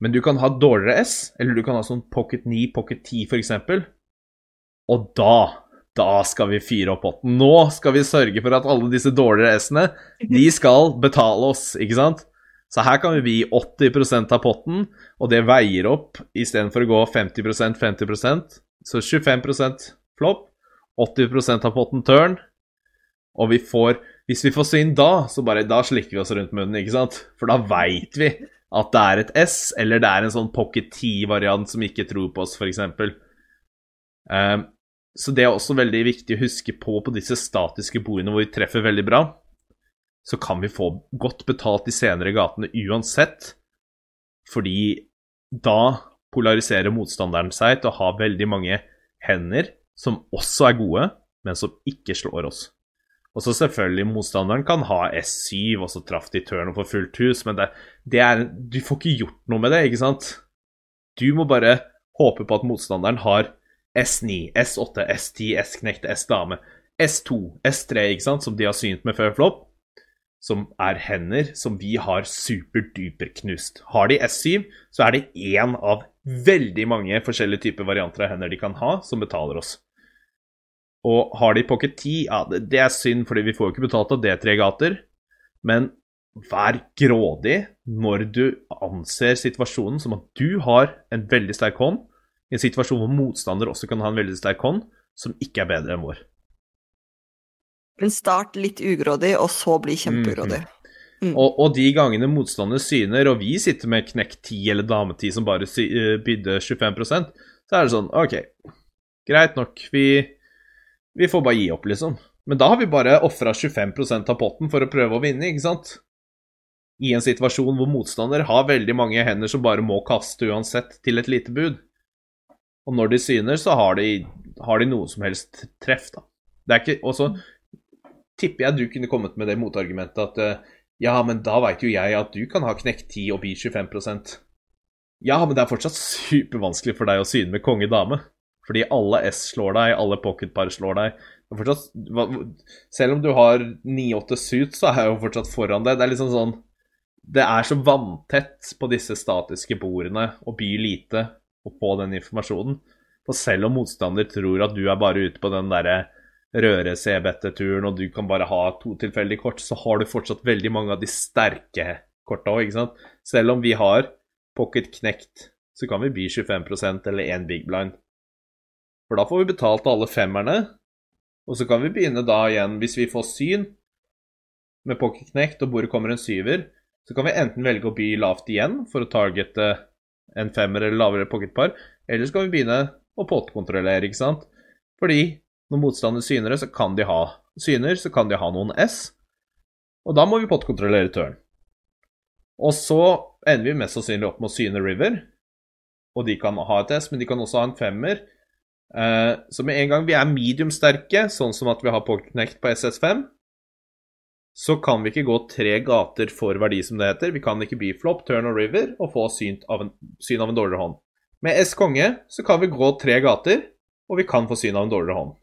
Men du kan ha dårligere S, eller du kan ha sånn pocket 9, pocket 10 f.eks. Og da da skal vi fyre opp potten. Nå skal vi sørge for at alle disse dårligere S-ene de <laughs> skal betale oss, ikke sant? Så her kan vi gi 80% av potten, og det veier opp istedenfor å gå 50% 50% Så 25% flopp, 80% av potten turn, og vi får Hvis vi får syn da, så bare Da slikker vi oss rundt munnen, ikke sant? For da veit vi at det er et S, eller det er en sånn pocket T-variant som ikke tror på oss, f.eks. Um, ehm, så det er også veldig viktig å huske på på disse statiske bordene hvor vi treffer veldig bra. Så kan vi få godt betalt de senere gatene uansett, fordi da polariserer motstanderen seg til å ha veldig mange hender som også er gode, men som ikke slår oss. Og så selvfølgelig, motstanderen kan ha S7, og så traff de turn og får fullt hus, men det, det er, du får ikke gjort noe med det, ikke sant? Du må bare håpe på at motstanderen har S9, S8, S10, S-knekt, S-dame, S2, S3, ikke sant, som de har synt med før flopp, som er hender som vi har superduperknust. Har de S7, så er det én av veldig mange forskjellige typer varianter av hender de kan ha, som betaler oss. Og har de pocket 10, ja, det, det er synd, fordi vi får jo ikke betalt av D3 gater. Men vær grådig når du anser situasjonen som at du har en veldig sterk hånd, i en situasjon hvor motstander også kan ha en veldig sterk hånd, som ikke er bedre enn vår. Men start litt ugrådig, og så bli kjempeugrådig. Mm. Mm. Og, og, de gangene motstander syner, og vi sitter med knekk 10 eller dame 10 som bare uh, bydde 25% så er det sånn OK, greit nok. Vi, vi får bare gi opp, liksom. Men da har vi bare ofra 25% av potten for å prøve å vinne, ikke sant? I en situasjon hvor motstander har veldig mange hender som bare må kaste uansett til et lite bud. Og når de syner, så har de, har de noe som helst treff, da. Det er ikke Og så tipper jeg du kunne kommet med det motargumentet at eh, ja, men da veit jo jeg at du kan ha knekt 10 og bi 25% Ja, men det er fortsatt supervanskelig for deg å syne med konge dame. Fordi alle S slår deg, alle pocketpar slår deg. Fortsatt, selv om du har 9-8 suit, så er jeg jo fortsatt foran deg. Det er liksom sånn Det er så vanntett på disse statiske bordene å by lite og få den informasjonen. For selv om motstander tror at du er bare ute på den derre røre CBT-turen, og du kan bare ha to tilfeldige kort, så har du fortsatt veldig mange av de sterke korta òg, ikke sant. Selv om vi har pocket knekt, så kan vi by 25% eller én big blind. For da får vi betalt alle femmerne, og så kan vi begynne da igjen, hvis vi får syn med pocketknekt og bordet kommer en syver, så kan vi enten velge å by lavt igjen for å targete en femmer eller lavere pocketpar, eller så kan vi begynne å potkontrollere, ikke sant. Fordi når motstander syner så kan de ha syner, så kan de ha noen S, og da må vi potkontrollere turn. Og så ender vi mest sannsynlig opp med å syne River, og de kan ha et S, men de kan også ha en femmer. Eh, så med en gang vi er medium-sterke, sånn som at vi har Pocket på SS5, så kan vi ikke gå tre gater for verdi, som det heter. Vi kan ikke bli flop, turn og river og få av en, syn av en dårligere hånd. Med S konge så kan vi gå tre gater, og vi kan få syn av en dårligere hånd.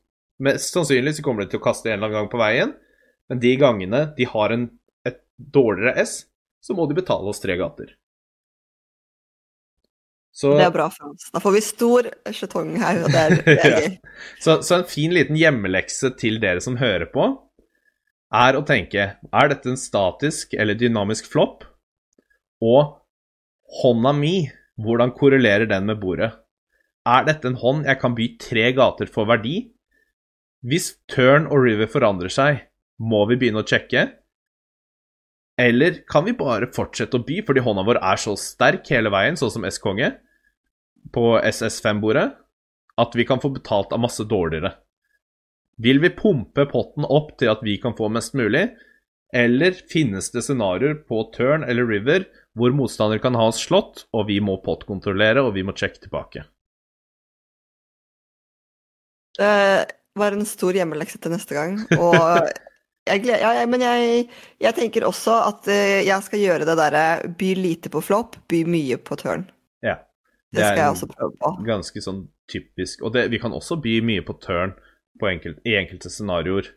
Mest sannsynlig så kommer de til å kaste en eller annen gang på veien, men de gangene de har en, et dårligere S, så må de betale oss tre gater. Så, det er bra for oss. Da får vi stor skjetong her, og det er, det er <laughs> gøy. så, så, en fin liten hjemmelekse til dere som hører på, er å tenke Er dette en statisk eller dynamisk flopp? Og hånda mi, hvordan korrelerer den med bordet? Er dette en hånd jeg kan by tre gater for verdi? Hvis turn og river forandrer seg, må vi begynne å sjekke? Eller kan vi bare fortsette å by fordi hånda vår er så sterk hele veien, sånn som S-konge på SS5-bordet, at vi kan få betalt av masse dårligere? Vil vi pumpe potten opp til at vi kan få mest mulig, eller finnes det scenarioer på turn eller river hvor motstander kan ha oss slått, og vi må pottkontrollere og vi må sjekke tilbake? Det var en stor hjemmelekse til neste gang, og <laughs> Jeg gleder, ja, jeg, men jeg, jeg, tenker også at uh, jeg skal gjøre det derre by lite på flopp, by mye på turn. Det, det skal jeg også prøve på. Ganske sånn typisk. Og det, vi kan også by mye på turn på enkelt, i enkelte scenarioer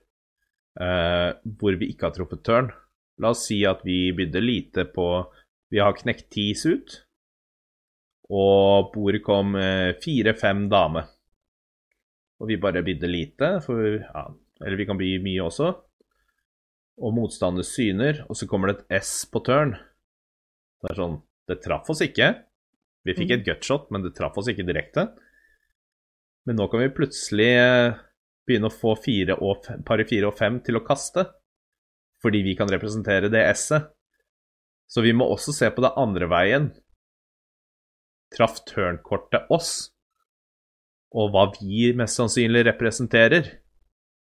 uh, hvor vi ikke har truffet turn. La oss si at vi bydde lite på Vi har knekt ti ut, og bordet kom uh, fire-fem dame. Og vi bare bydde lite, for ja, Eller vi kan by mye også og motstander syner, og så kommer det et S på turn. Det er sånn Det traff oss ikke. Vi fikk et mm. gutshot, men det traff oss ikke direkte. Men nå kan vi plutselig eh, begynne å få fire og, pari fire og fem til å kaste. Fordi vi kan representere det S-et. Så vi må også se på det andre veien. Traff turnkortet oss? Og hva vi mest sannsynlig representerer?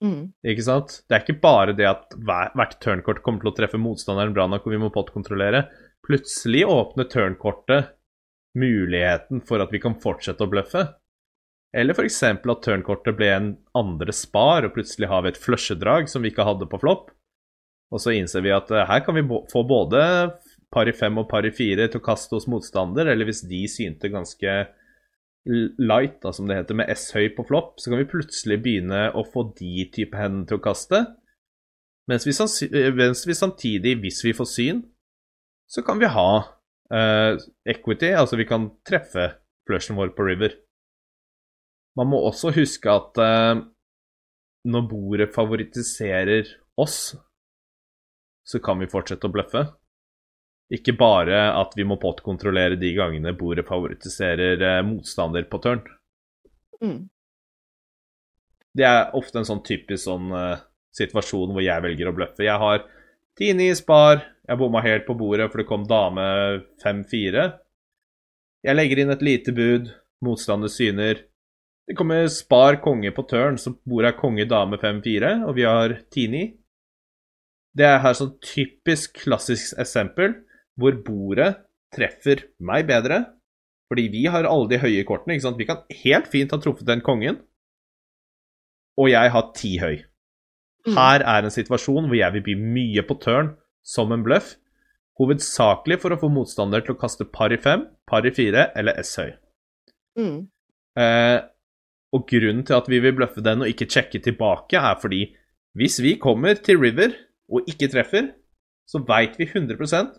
Mm. Ikke sant? Det er ikke bare det at hvert turnkort kommer til å treffe motstanderen bra nok og vi må pottkontrollere. Plutselig åpner turnkortet muligheten for at vi kan fortsette å bløffe. Eller f.eks. at turnkortet ble en andre spar, og plutselig har vi et flushedrag som vi ikke hadde på flopp. Og så innser vi at uh, her kan vi få både pari fem og pari fire til å kaste hos motstander, eller hvis de synte ganske light, da, som det heter, med S-høy på flopp, så kan vi plutselig begynne å få de type hendene til å kaste. Mens vi, samtidig, hvis vi får syn, så kan vi ha uh, equity, altså vi kan treffe flushen vår på river. Man må også huske at uh, når bordet favoritiserer oss, så kan vi fortsette å bløffe. Ikke bare at vi må pottkontrollere de gangene bordet favoritiserer uh, motstander på turn. Mm. Det er ofte en sånn typisk sånn situasjon hvor jeg velger å bløffe. Jeg har 10-9 spar, jeg bomma helt på bordet for det kom dame 5-4. Jeg legger inn et lite bud, motstander syner. Det kommer spar konge på tørn, så bordet er konge dame 5-4, og vi har 10-9. Det er her sånn typisk klassisk eksempel hvor bordet treffer meg bedre. Fordi vi har alle de høye kortene. ikke sant? Vi kan helt fint ha truffet den kongen, og jeg har ti høy. Mm. Her er en situasjon hvor jeg vil by mye på turn som en bløff. Hovedsakelig for å få motstander til å kaste par i fem, par i fire eller S-høy. Mm. Eh, og grunnen til at vi vil bløffe den og ikke sjekke tilbake, er fordi hvis vi kommer til river og ikke treffer, så veit vi 100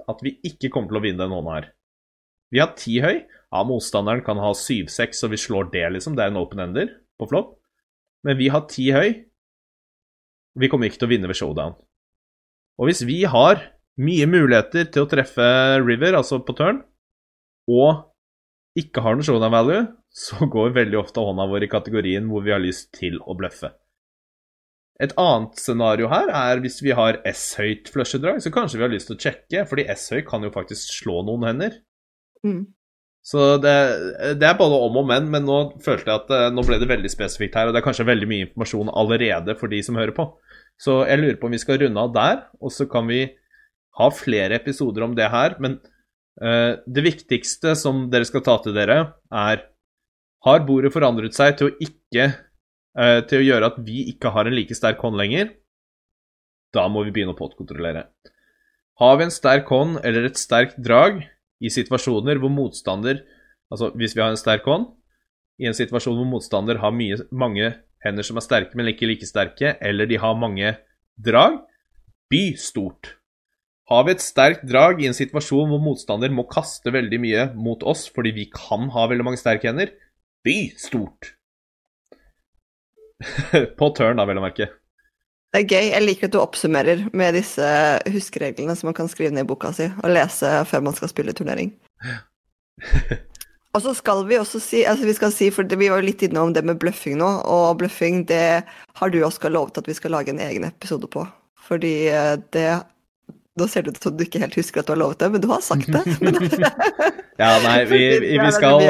at vi ikke kommer til å vinne den hånda her. Vi har ti høy. Ja, motstanderen kan ha 7-6, så vi slår det, liksom. Det er en open ender på flopp. Men vi har ti høy. Vi kommer ikke til å vinne ved showdown. Og hvis vi har mye muligheter til å treffe River, altså på turn, og ikke har noe showdown value, så går veldig ofte hånda vår i kategorien hvor vi har lyst til å bløffe. Et annet scenario her er hvis vi har S-høyt flushedrag, så kanskje vi har lyst til å sjekke, fordi S-høy kan jo faktisk slå noen hender. Mm. Så det, det, er både om og men, men nå følte jeg at eh, nå ble det veldig spesifikt her, og det er kanskje veldig mye informasjon allerede for de som hører på. Så jeg lurer på om vi skal runde av der, og så kan vi ha flere episoder om det her. Men uh, det viktigste som dere skal ta til dere, er Har bordet forandret seg til å ikke uh, Til å gjøre at vi ikke har en like sterk hånd lenger? Da må vi begynne å potkontrollere. Har vi en sterk hånd eller et sterkt drag i situasjoner hvor motstander Altså hvis vi har en sterk hånd, i en situasjon hvor motstander har mye, mange hender som er sterke, men ikke like sterke, eller de har mange drag, by stort. Har vi et sterkt drag i en situasjon hvor motstander må kaste veldig mye mot oss fordi vi kan ha veldig mange sterke hender, by stort. <laughs> På turn, da, vel å merke. Det er gøy. Jeg liker at du oppsummerer med disse huskereglene som man kan skrive ned i boka si og lese før man skal spille turnering. <laughs> og så skal vi også si, altså vi skal si, for vi var jo litt innom det med bløffing nå, og bløffing det har du også lovet at vi skal lage en egen episode på. Fordi eh, det Nå ser det ut som du ikke helt husker at du har lovet det, men du har sagt det. <laughs> <laughs> ja, nei, vi, <laughs> vi, skal,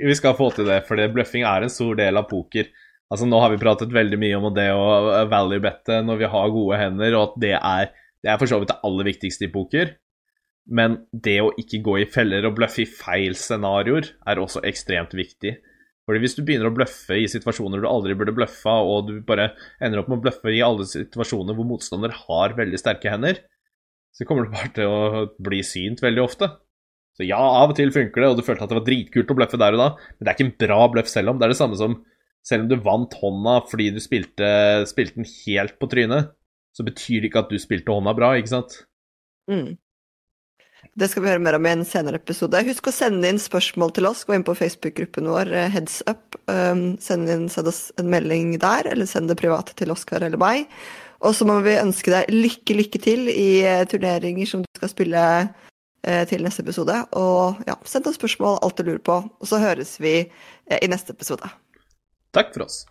vi skal få til det, for bløffing er en stor del av poker. Altså Nå har vi pratet veldig mye om det å value-bette når vi har gode hender, og at det er, det er for så vidt det aller viktigste i poker. Men det å ikke gå i feller og bløffe i feil scenarioer er også ekstremt viktig. Fordi Hvis du begynner å bløffe i situasjoner du aldri burde bløffa, og du bare ender opp med å bløffe i alle situasjoner hvor motstander har veldig sterke hender, så kommer du bare til å bli synt veldig ofte. Så ja, av og til funker det, og du følte at det var dritkult å bløffe der og da, men det er ikke en bra bløff selv om. Det er det samme som selv om du vant hånda fordi du spilte, spilte den helt på trynet, så betyr det ikke at du spilte hånda bra, ikke sant? Mm. Det skal vi høre mer om i en senere episode. Husk å sende inn spørsmål til oss. Gå inn på Facebook-gruppen vår, eh, Heads Up. Um, send, inn, send oss en melding der, eller send det privat til Oskar eller meg. Og så må vi ønske deg lykke, lykke til i uh, turneringer som du skal spille uh, til neste episode. Og ja, send oss spørsmål, alt du lurer på. Og så høres vi uh, i neste episode. Takk for oss.